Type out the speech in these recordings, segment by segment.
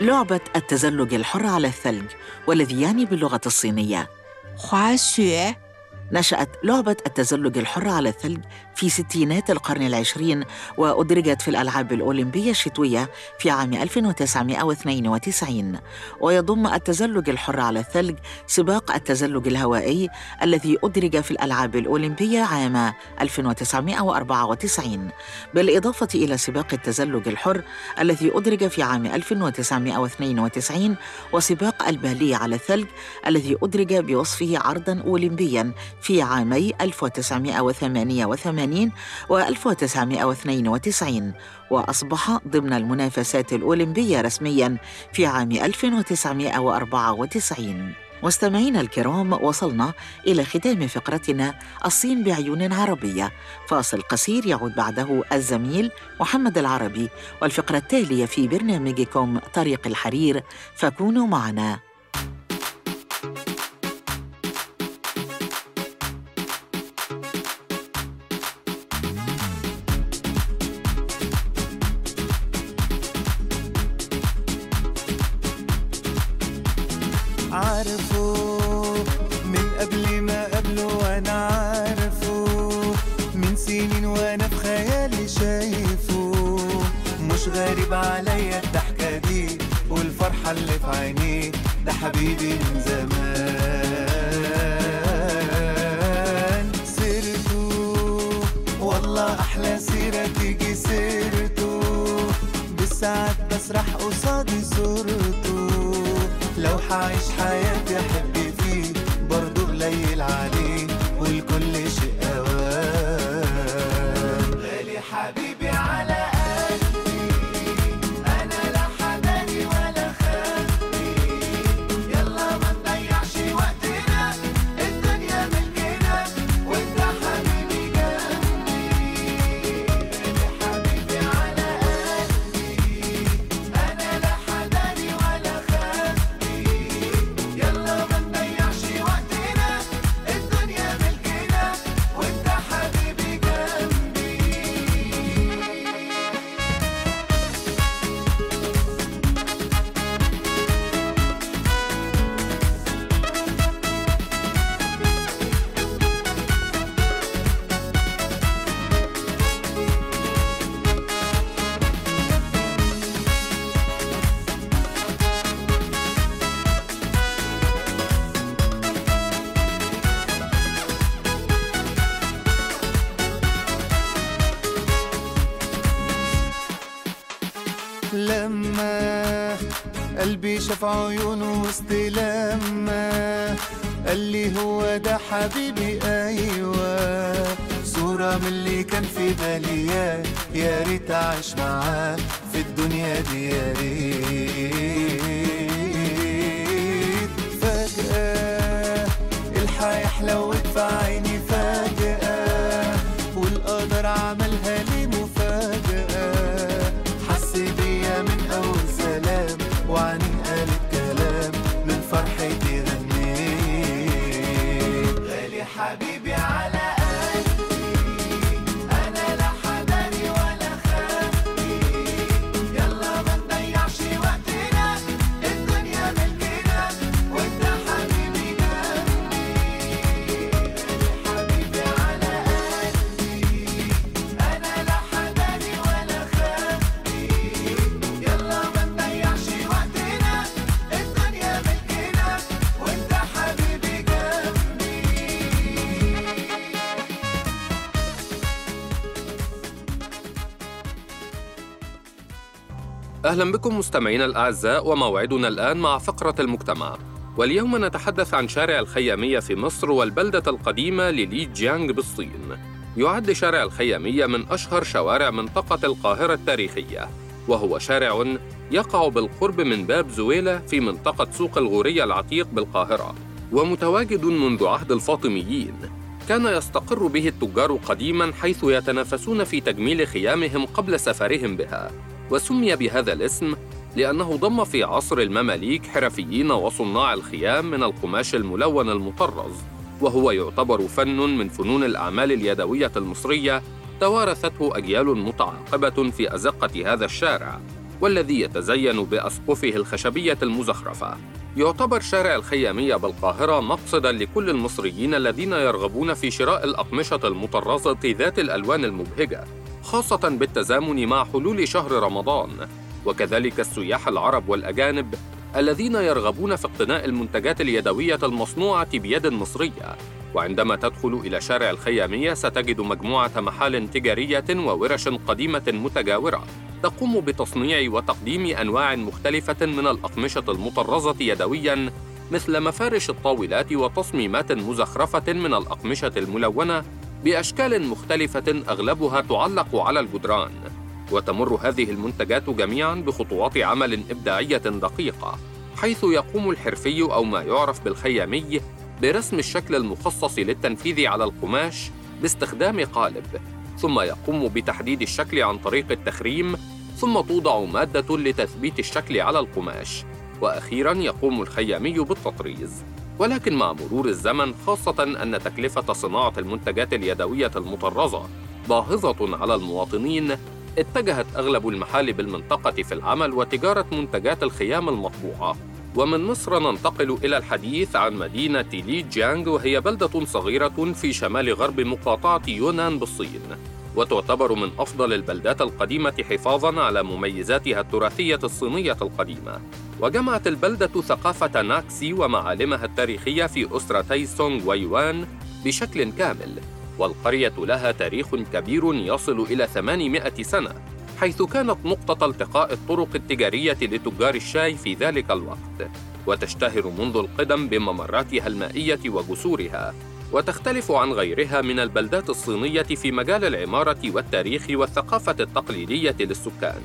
لعبة التزلج الحر على الثلج والذي يعني باللغة الصينية. 滑雪 نشأت لعبة التزلج الحر على الثلج في ستينات القرن العشرين وأدرجت في الألعاب الأولمبية الشتوية في عام 1992 ويضم التزلج الحر على الثلج سباق التزلج الهوائي الذي أدرج في الألعاب الأولمبية عام 1994 بالإضافة إلى سباق التزلج الحر الذي أدرج في عام 1992 وسباق البالي على الثلج الذي أدرج بوصفه عرضاً أولمبياً في عامي 1988 و 1992 وأصبح ضمن المنافسات الأولمبية رسمياً في عام 1994 مستمعينا الكرام وصلنا إلى ختام فقرتنا الصين بعيون عربية. فاصل قصير يعود بعده الزميل محمد العربي والفقرة التالية في برنامجكم طريق الحرير فكونوا معنا. برضه شاف عيونه وسط لما. قال لي هو ده حبيبي أيوه. صورة من اللي كان في بالي يا يا ريت أعيش معاه في الدنيا دي يا ريت. فجأة الحياة حلوت أهلا بكم مستمعينا الأعزاء وموعدنا الآن مع فقرة المجتمع. واليوم نتحدث عن شارع الخيامية في مصر والبلدة القديمة للي جيانغ بالصين. يعد شارع الخيامية من أشهر شوارع منطقة القاهرة التاريخية وهو شارع يقع بالقرب من باب زويلة في منطقة سوق الغورية العتيق بالقاهرة ومتواجد منذ عهد الفاطميين. كان يستقر به التجار قديما حيث يتنافسون في تجميل خيامهم قبل سفرهم بها. وسمي بهذا الاسم لأنه ضم في عصر المماليك حرفيين وصناع الخيام من القماش الملون المطرز وهو يعتبر فن من فنون الأعمال اليدوية المصرية توارثته أجيال متعاقبة في أزقة هذا الشارع والذي يتزين بأسقفه الخشبية المزخرفة. يعتبر شارع الخيامية بالقاهرة مقصداً لكل المصريين الذين يرغبون في شراء الأقمشة المطرزة ذات الألوان المبهجة. خاصة بالتزامن مع حلول شهر رمضان. وكذلك السياح العرب والأجانب الذين يرغبون في اقتناء المنتجات اليدوية المصنوعة بيد مصرية. وعندما تدخل إلى شارع الخيامية ستجد مجموعة محال تجارية وورش قديمة متجاورة تقوم بتصنيع وتقديم أنواع مختلفة من الأقمشة المطرزة يدوياً مثل مفارش الطاولات وتصميمات مزخرفة من الأقمشة الملونة بأشكال مختلفة أغلبها تعلق على الجدران وتمر هذه المنتجات جميعا بخطوات عمل إبداعية دقيقة حيث يقوم الحرفي أو ما يعرف بالخيامي برسم الشكل المخصص للتنفيذ على القماش باستخدام قالب ثم يقوم بتحديد الشكل عن طريق التخريم ثم توضع مادة لتثبيت الشكل على القماش وأخيرا يقوم الخيامي بالتطريز. ولكن مع مرور الزمن خاصة أن تكلفة صناعة المنتجات اليدوية المطرزة باهظة على المواطنين اتجهت أغلب المحال بالمنطقة في العمل وتجارة منتجات الخيام المطبوعة. ومن مصر ننتقل إلى الحديث عن مدينة لي جيانغ وهي بلدة صغيرة في شمال غرب مقاطعة يونان بالصين. وتعتبر من أفضل البلدات القديمة حفاظاً على مميزاتها التراثية الصينية القديمة. وجمعت البلدة ثقافة ناكسي ومعالمها التاريخية في أسرتي سونغ ويوان بشكل كامل والقرية لها تاريخ كبير يصل إلى 800 سنة حيث كانت نقطة التقاء الطرق التجارية لتجار الشاي في ذلك الوقت. وتشتهر منذ القدم بممراتها المائية وجسورها وتختلف عن غيرها من البلدات الصينية في مجال العمارة والتاريخ والثقافة التقليدية للسكان.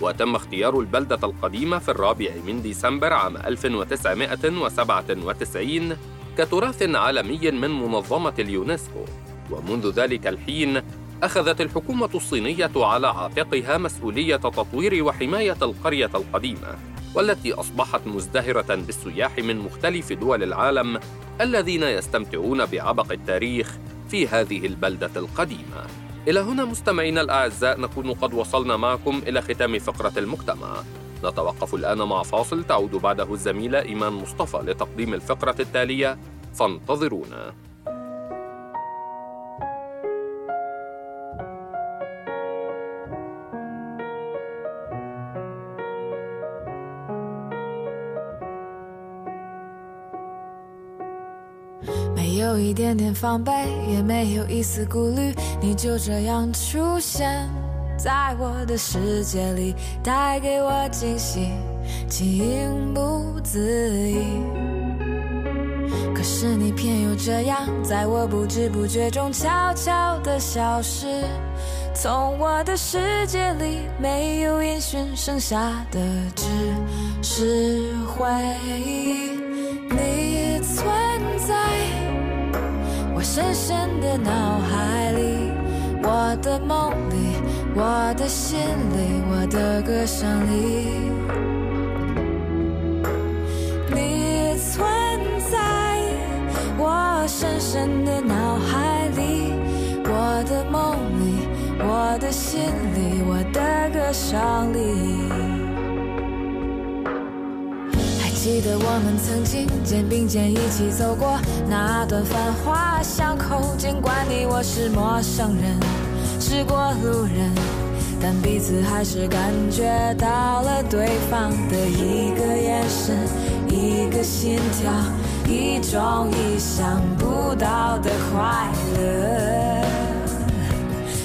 وتم اختيار البلدة القديمة في الرابع من ديسمبر عام 1997 كتراث عالمي من منظمة اليونسكو ومنذ ذلك الحين أخذت الحكومة الصينية على عاتقها مسؤولية تطوير وحماية القرية القديمة والتي أصبحت مزدهرة بالسياح من مختلف دول العالم الذين يستمتعون بعبق التاريخ في هذه البلدة القديمة. إلى هنا مستمعينا الأعزاء نكون قد وصلنا معكم إلى ختام فقرة المجتمع. نتوقف الآن مع فاصل تعود بعده الزميلة إيمان مصطفى لتقديم الفقرة التالية فانتظرونا. 点防备，也没有一丝顾虑，你就这样出现在我的世界里，带给我惊喜，情不自已。可是你偏又这样，在我不知不觉中悄悄地消失。从我的世界里没有音讯，剩下的只是回忆。你存在我深深的脑海里，我的梦里，我的心里，我的歌声里。你存在我深深的脑海里，我的梦里，我的心里，我的歌声里。记得我们曾经肩并肩一起走过那段繁华巷口，尽管你我是陌生人，是过路人，但彼此还是感觉到了对方的一个眼神，一个心跳，一种意想不到的快乐，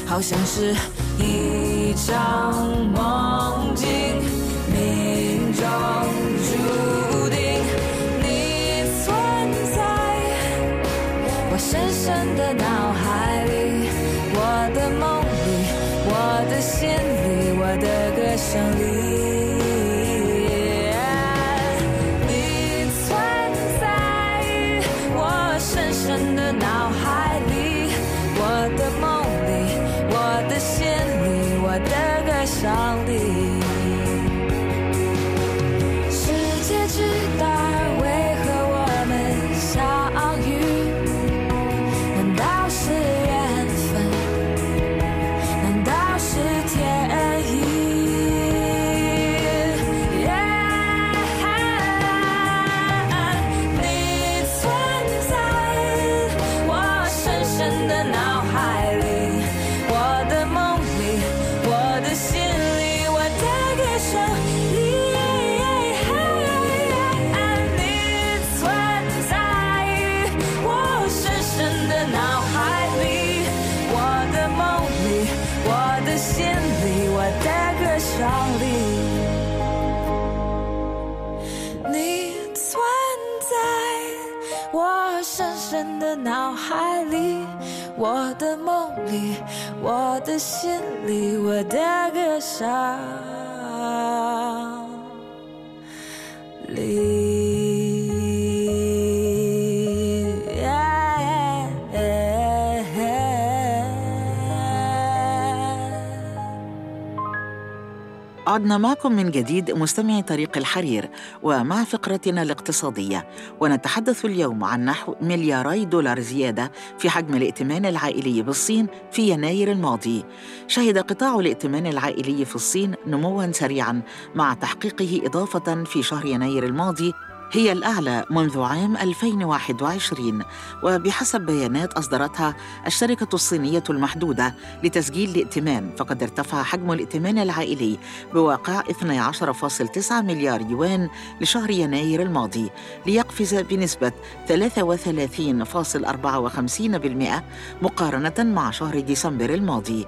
好像是一场梦境，就注定你存在。我深深的脑海里我的梦里我的心里我的歌声里。的歌声里。你存在我深深的脑海里，我的梦里，我的心里，我的歌声 عدنا معكم من جديد مستمعي طريق الحرير ومع فقرتنا الاقتصادية. ونتحدث اليوم عن نحو ملياري دولار زيادة في حجم الائتمان العائلي بالصين في يناير الماضي. شهد قطاع الائتمان العائلي في الصين نمواً سريعاً مع تحقيقه إضافة في شهر يناير الماضي هي الأعلى منذ عام 2021 وبحسب بيانات أصدرتها الشركة الصينية المحدودة لتسجيل الائتمان فقد ارتفع حجم الائتمان العائلي بواقع 12.9 مليار يوان لشهر يناير الماضي ليقفز بنسبة 33.54% مقارنة مع شهر ديسمبر الماضي.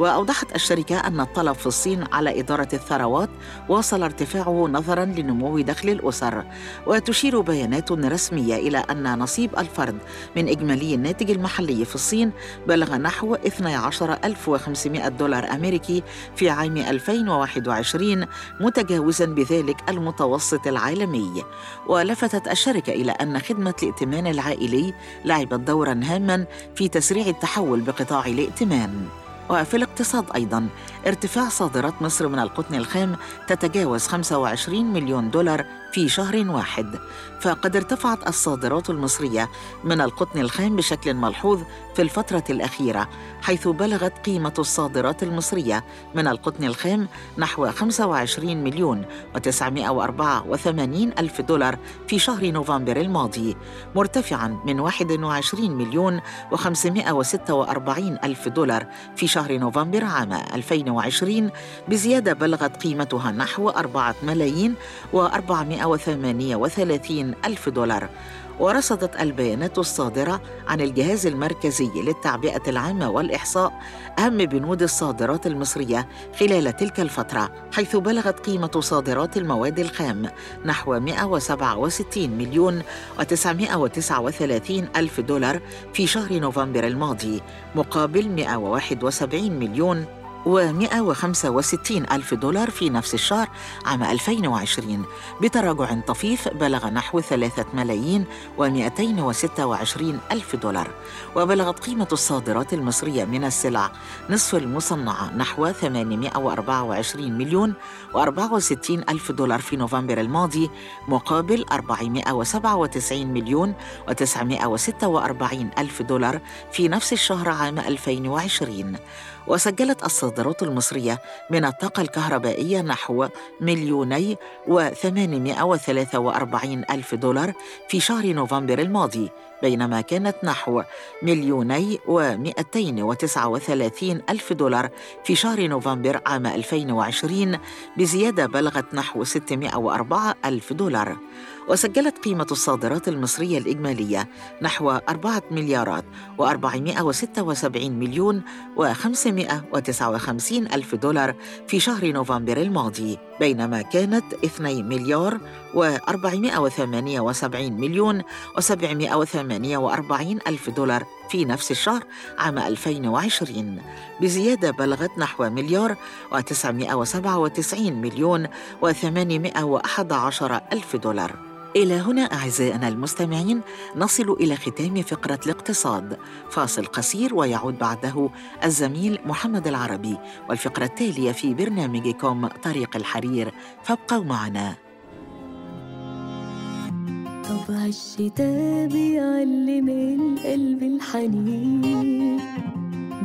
وأوضحت الشركة أن الطلب في الصين على إدارة الثروات واصل ارتفاعه نظراً لنمو دخل الأسر وتشير بيانات رسمية إلى أن نصيب الفرد من إجمالي الناتج المحلي في الصين بلغ نحو 12500 دولار أمريكي في عام 2021 متجاوزاً بذلك المتوسط العالمي. ولفتت الشركة إلى أن خدمة الائتمان العائلي لعبت دوراً هاماً في تسريع التحول بقطاع الائتمان. وفي الاقتصاد أيضا ارتفاع صادرات مصر من القطن الخام تتجاوز 25 مليون دولار في شهر واحد فقد ارتفعت الصادرات المصرية من القطن الخام بشكل ملحوظ في الفترة الأخيرة حيث بلغت قيمة الصادرات المصرية من القطن الخام نحو 25 مليون و984 ألف دولار في شهر نوفمبر الماضي مرتفعا من 21 مليون و546 ألف دولار في شهر نوفمبر عام 2020 بزيادة بلغت قيمتها نحو 4 ملايين و438 ألف دولار. ورصدت البيانات الصادرة عن الجهاز المركزي للتعبئة العامة والإحصاء أهم بنود الصادرات المصرية خلال تلك الفترة حيث بلغت قيمة صادرات المواد الخام نحو 167 مليون و939 ألف دولار في شهر نوفمبر الماضي مقابل 171 مليون و165 ألف دولار في نفس الشهر عام 2020 بتراجع طفيف بلغ نحو 3 ملايين و226 ألف دولار وبلغت قيمة الصادرات المصرية من السلع نصف المصنعة نحو 824 مليون و64 ألف دولار في نوفمبر الماضي مقابل 497 مليون و946 ألف دولار في نفس الشهر عام 2020 وسجلت الصادرات المصرية من الطاقة الكهربائية نحو مليوني وثمانمائة وثلاثة وأربعين ألف دولار في شهر نوفمبر الماضي بينما كانت نحو مليوني ومئتين وتسعة وثلاثين ألف دولار في شهر نوفمبر عام 2020 بزيادة بلغت نحو 604 ألف دولار. وسجلت قيمة الصادرات المصرية الإجمالية نحو 4 مليارات و476 مليون و559 ألف دولار في شهر نوفمبر الماضي بينما كانت 2 مليار و478 مليون و748 ألف دولار في نفس الشهر عام 2020 بزيادة بلغت نحو مليار و997 مليون و811 ألف دولار. إلى هنا أعزائنا المستمعين نصل إلى ختام فقرة الاقتصاد. فاصل قصير ويعود بعده الزميل محمد العربي والفقرة التالية في برنامجكم طريق الحرير. فابقوا معنا. طبع الشتاء بيعلم القلب الحنين.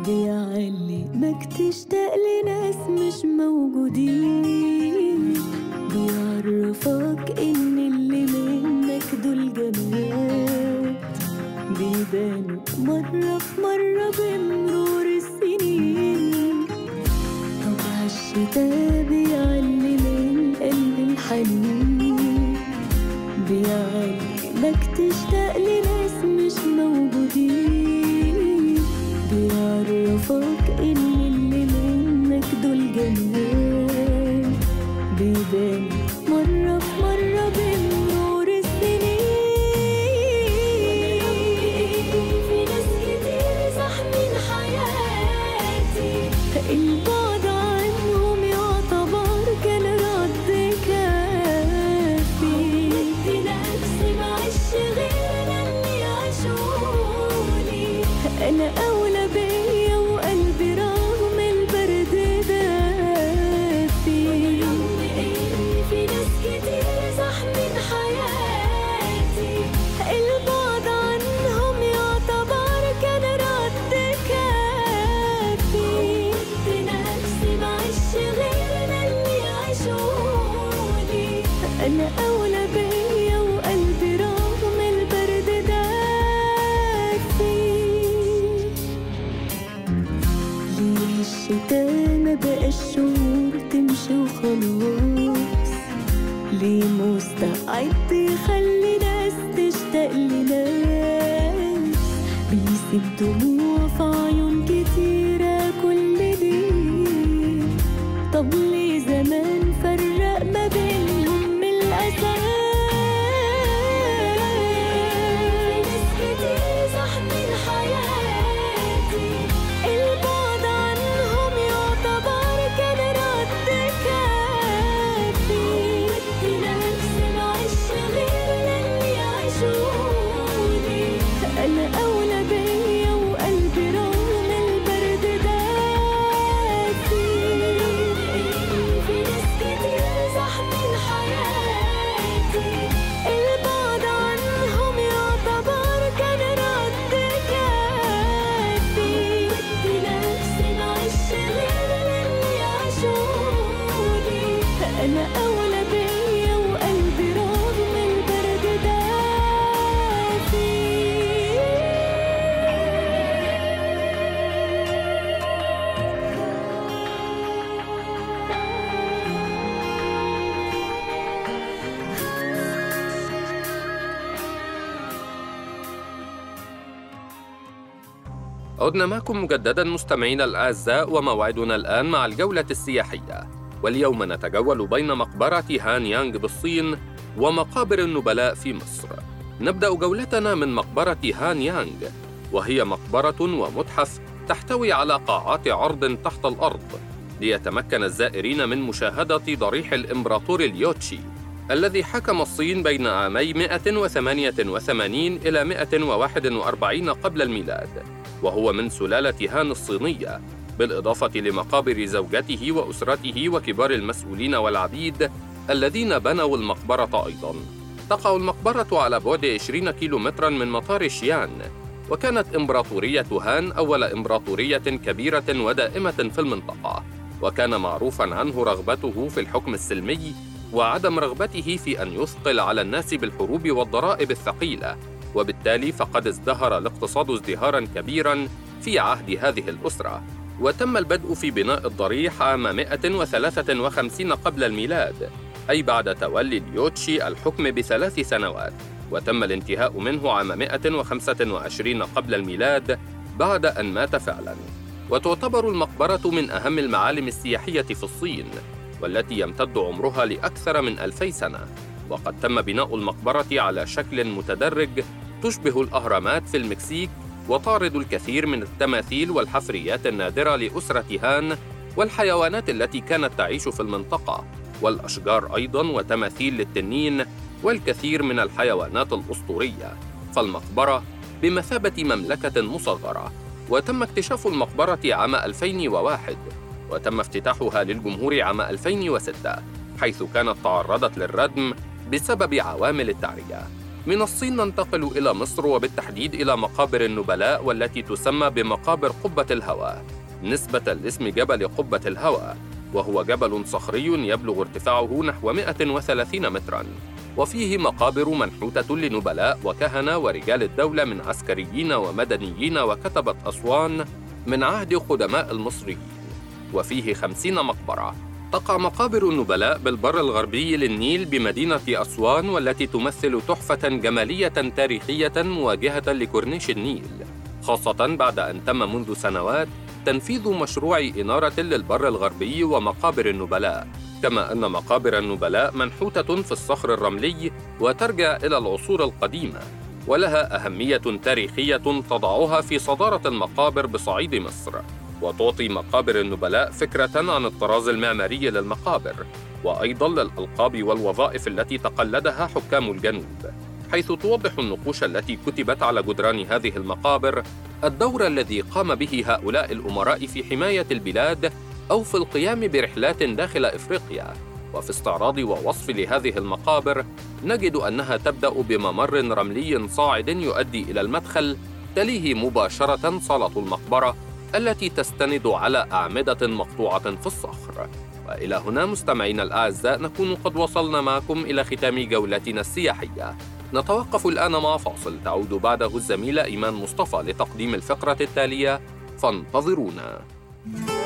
بيعلمك تشتاق لناس مش موجودين. be عدنا معكم مجددا مستمعينا الأعزاء وموعدنا الآن مع الجولة السياحية. واليوم نتجول بين مقبرة هان يانغ بالصين ومقابر النبلاء في مصر. نبدأ جولتنا من مقبرة هان يانغ وهي مقبرة ومتحف تحتوي على قاعات عرض تحت الأرض ليتمكن الزائرين من مشاهدة ضريح الإمبراطور اليوتشي. الذي حكم الصين بين عامي 188 إلى 141 قبل الميلاد وهو من سلالة هان الصينية بالإضافة لمقابر زوجته وأسرته وكبار المسؤولين والعبيد الذين بنوا المقبرة أيضاً. تقع المقبرة على بعد 20 كيلومتراً من مطار شيان وكانت إمبراطورية هان أول إمبراطورية كبيرة ودائمة في المنطقة وكان معروفاً عنه رغبته في الحكم السلمي وعدم رغبته في أن يثقل على الناس بالحروب والضرائب الثقيلة وبالتالي فقد ازدهر الاقتصاد ازدهاراً كبيراً في عهد هذه الأسرة. وتم البدء في بناء الضريح عام 153 قبل الميلاد أي بعد تولي اليوتشي الحكم بثلاث سنوات. وتم الانتهاء منه عام 125 قبل الميلاد بعد أن مات فعلاً. وتعتبر المقبرة من أهم المعالم السياحية في الصين. والتي يمتد عمرها لأكثر من ألفي سنة. وقد تم بناء المقبرة على شكل متدرج تشبه الأهرامات في المكسيك وتعرض الكثير من التماثيل والحفريات النادرة لأسرة هان والحيوانات التي كانت تعيش في المنطقة. والأشجار أيضاً وتماثيل للتنين والكثير من الحيوانات الأسطورية. فالمقبرة بمثابة مملكة مصغرة وتم اكتشاف المقبرة عام 2001 وتم افتتاحها للجمهور عام 2006 حيث كانت تعرضت للردم بسبب عوامل التعرية. من الصين ننتقل إلى مصر وبالتحديد إلى مقابر النبلاء والتي تسمى بمقابر قبة الهوى نسبة لاسم جبل قبة الهوى وهو جبل صخري يبلغ ارتفاعه نحو 130 متراً. وفيه مقابر منحوتة لنبلاء وكهنة ورجال الدولة من عسكريين ومدنيين وكتبة أسوان من عهد قدماء المصريين. وفيه خمسين مقبرة. تقع مقابر النبلاء بالبر الغربي للنيل بمدينة أسوان والتي تمثل تحفة جمالية تاريخية مواجهة لكورنيش النيل. خاصة بعد أن تم منذ سنوات تنفيذ مشروع إنارة للبر الغربي ومقابر النبلاء. كما أن مقابر النبلاء منحوتة في الصخر الرملي وترجع إلى العصور القديمة ولها أهمية تاريخية تضعها في صدارة المقابر بصعيد مصر. وتعطي مقابر النبلاء فكرة عن الطراز المعماري للمقابر وأيضا للألقاب والوظائف التي تقلدها حكام الجنوب حيث توضح النقوش التي كتبت على جدران هذه المقابر الدور الذي قام به هؤلاء الأمراء في حماية البلاد أو في القيام برحلات داخل إفريقيا. وفي استعراض ووصف لهذه المقابر نجد أنها تبدأ بممر رملي صاعد يؤدي إلى المدخل تليه مباشرة صالة المقبرة التي تستند على أعمدة مقطوعة في الصخر. وإلى هنا مستمعينا الأعزاء نكون قد وصلنا معكم إلى ختام جولتنا السياحية. نتوقف الآن مع فاصل. تعود بعده الزميلة إيمان مصطفى لتقديم الفقرة التالية. فانتظرونا. أنا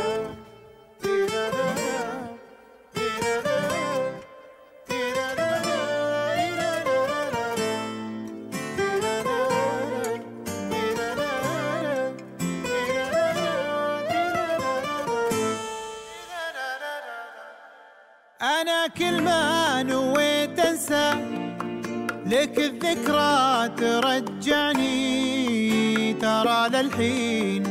كل ما نويت أنسى لك الذكرى ترجعني. ترى للحين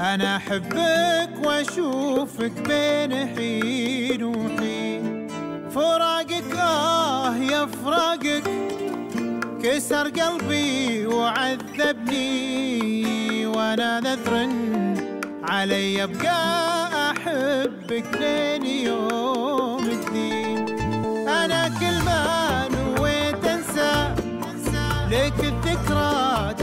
أنا أحبك وأشوفك بين حين وحين. فراقك آه يا فراقك كسر قلبي وعذبني. وأنا نذر علي أبقى أحبك لين يوم. أنا كل ما نويت أنسى لك الذكرى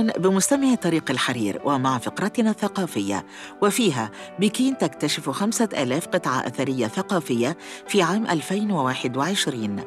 أهلا بمستمعي طريق الحرير ومع فقرتنا الثقافية. وفيها بكين تكتشف خمسة ألاف قطعة أثرية ثقافية في عام 2021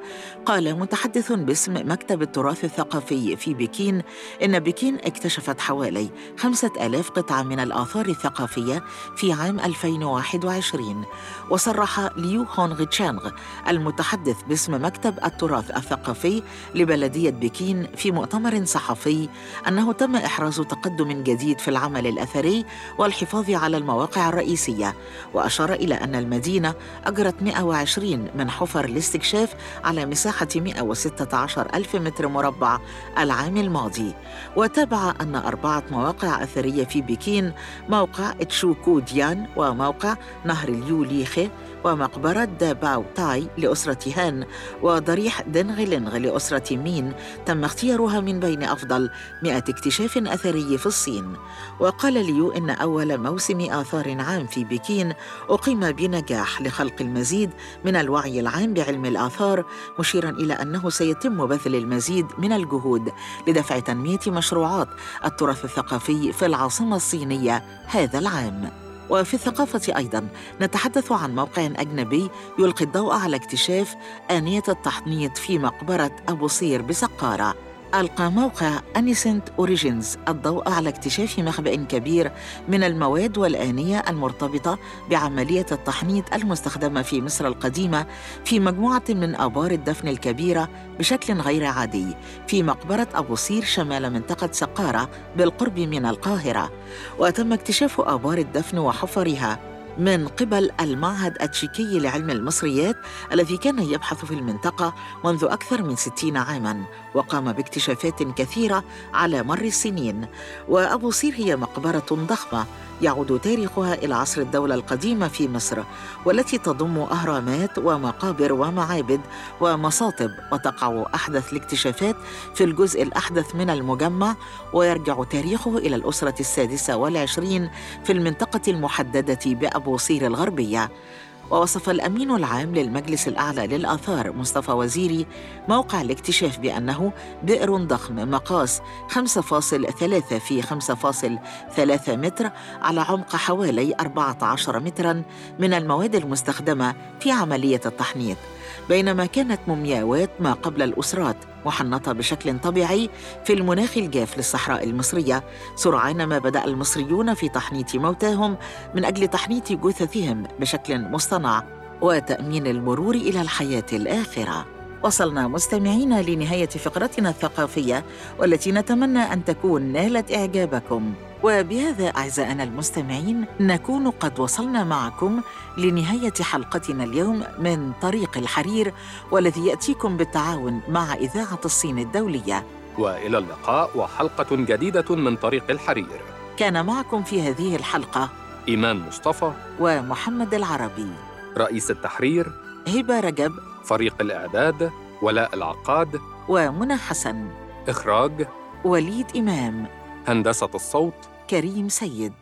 قال متحدث باسم مكتب التراث الثقافي في بكين إن بكين اكتشفت حوالي خمسة ألاف قطعة من الآثار الثقافية في عام 2021 وصرح ليو هونغ تشانغ المتحدث باسم مكتب التراث الثقافي لبلدية بكين في مؤتمر صحفي أنه تم إحراز تقدم جديد في العمل الأثري والحفاظ على المواقع الرئيسية وأشار إلى أن المدينة أجرت 120 من حفر الاستكشاف على مساحة 116 ألف متر مربع العام الماضي. وتابع أن أربعة مواقع أثرية في بكين موقع تشوكو ديان وموقع نهر اليوليخي ومقبرة داباو تاي لأسرة هان وضريح دنغلينغ لأسرة مين تم اختيارها من بين أفضل 100 اكتشاف أثري في الصين. وقال ليو إن أول موسم آثار عام في بكين أقيم بنجاح لخلق المزيد من الوعي العام بعلم الآثار مشيرا إلى أنه سيتم بذل المزيد من الجهود لدفع تنمية مشروعات التراث الثقافي في العاصمة الصينية هذا العام. وفي الثقافة أيضا نتحدث عن موقع أجنبي يلقي الضوء على اكتشاف آنية التحنيط في مقبرة أبو صير بسقارة. ألقى موقع أنيسنت أوريجينز الضوء على اكتشاف مخبأ كبير من المواد والآنية المرتبطة بعملية التحنيط المستخدمة في مصر القديمة في مجموعة من آبار الدفن الكبيرة بشكل غير عادي في مقبرة أبو صير شمال منطقة سقارة بالقرب من القاهرة. وتم اكتشاف آبار الدفن وحفرها من قبل المعهد التشيكي لعلم المصريات الذي كان يبحث في المنطقة منذ أكثر من ستين عاماً. وقام باكتشافات كثيرة على مر السنين. وأبو صير هي مقبرة ضخمة يعود تاريخها إلى عصر الدولة القديمة في مصر والتي تضم أهرامات ومقابر ومعابد ومصاطب وتقع أحدث الاكتشافات في الجزء الأحدث من المجمع ويرجع تاريخه إلى الأسرة السادسة والعشرين في المنطقة المحددة بأبو صير الغربية. ووصف الأمين العام للمجلس الأعلى للآثار مصطفى وزيري موقع الاكتشاف بأنه بئر ضخم مقاس 5.3 في 5.3 متر على عمق حوالي 14 متراً من المواد المستخدمة في عملية التحنيط. بينما كانت مومياوات ما قبل الأسرات محنطة بشكل طبيعي في المناخ الجاف للصحراء المصرية. سرعان ما بدأ المصريون في تحنيط موتاهم من أجل تحنيط جثثهم بشكل مصطنع وتأمين المرور إلى الحياة الآخرة. وصلنا مستمعين لنهاية فقرتنا الثقافية والتي نتمنى أن تكون نالت إعجابكم. وبهذا أعزائنا المستمعين نكون قد وصلنا معكم لنهاية حلقتنا اليوم من طريق الحرير والذي يأتيكم بالتعاون مع إذاعة الصين الدولية. وإلى اللقاء وحلقة جديدة من طريق الحرير. كان معكم في هذه الحلقة إيمان مصطفى ومحمد العربي. رئيس التحرير هبة رجب فريق الإعداد ولاء العقاد ومنى حسن. إخراج وليد إمام. هندسة الصوت كريم سيد.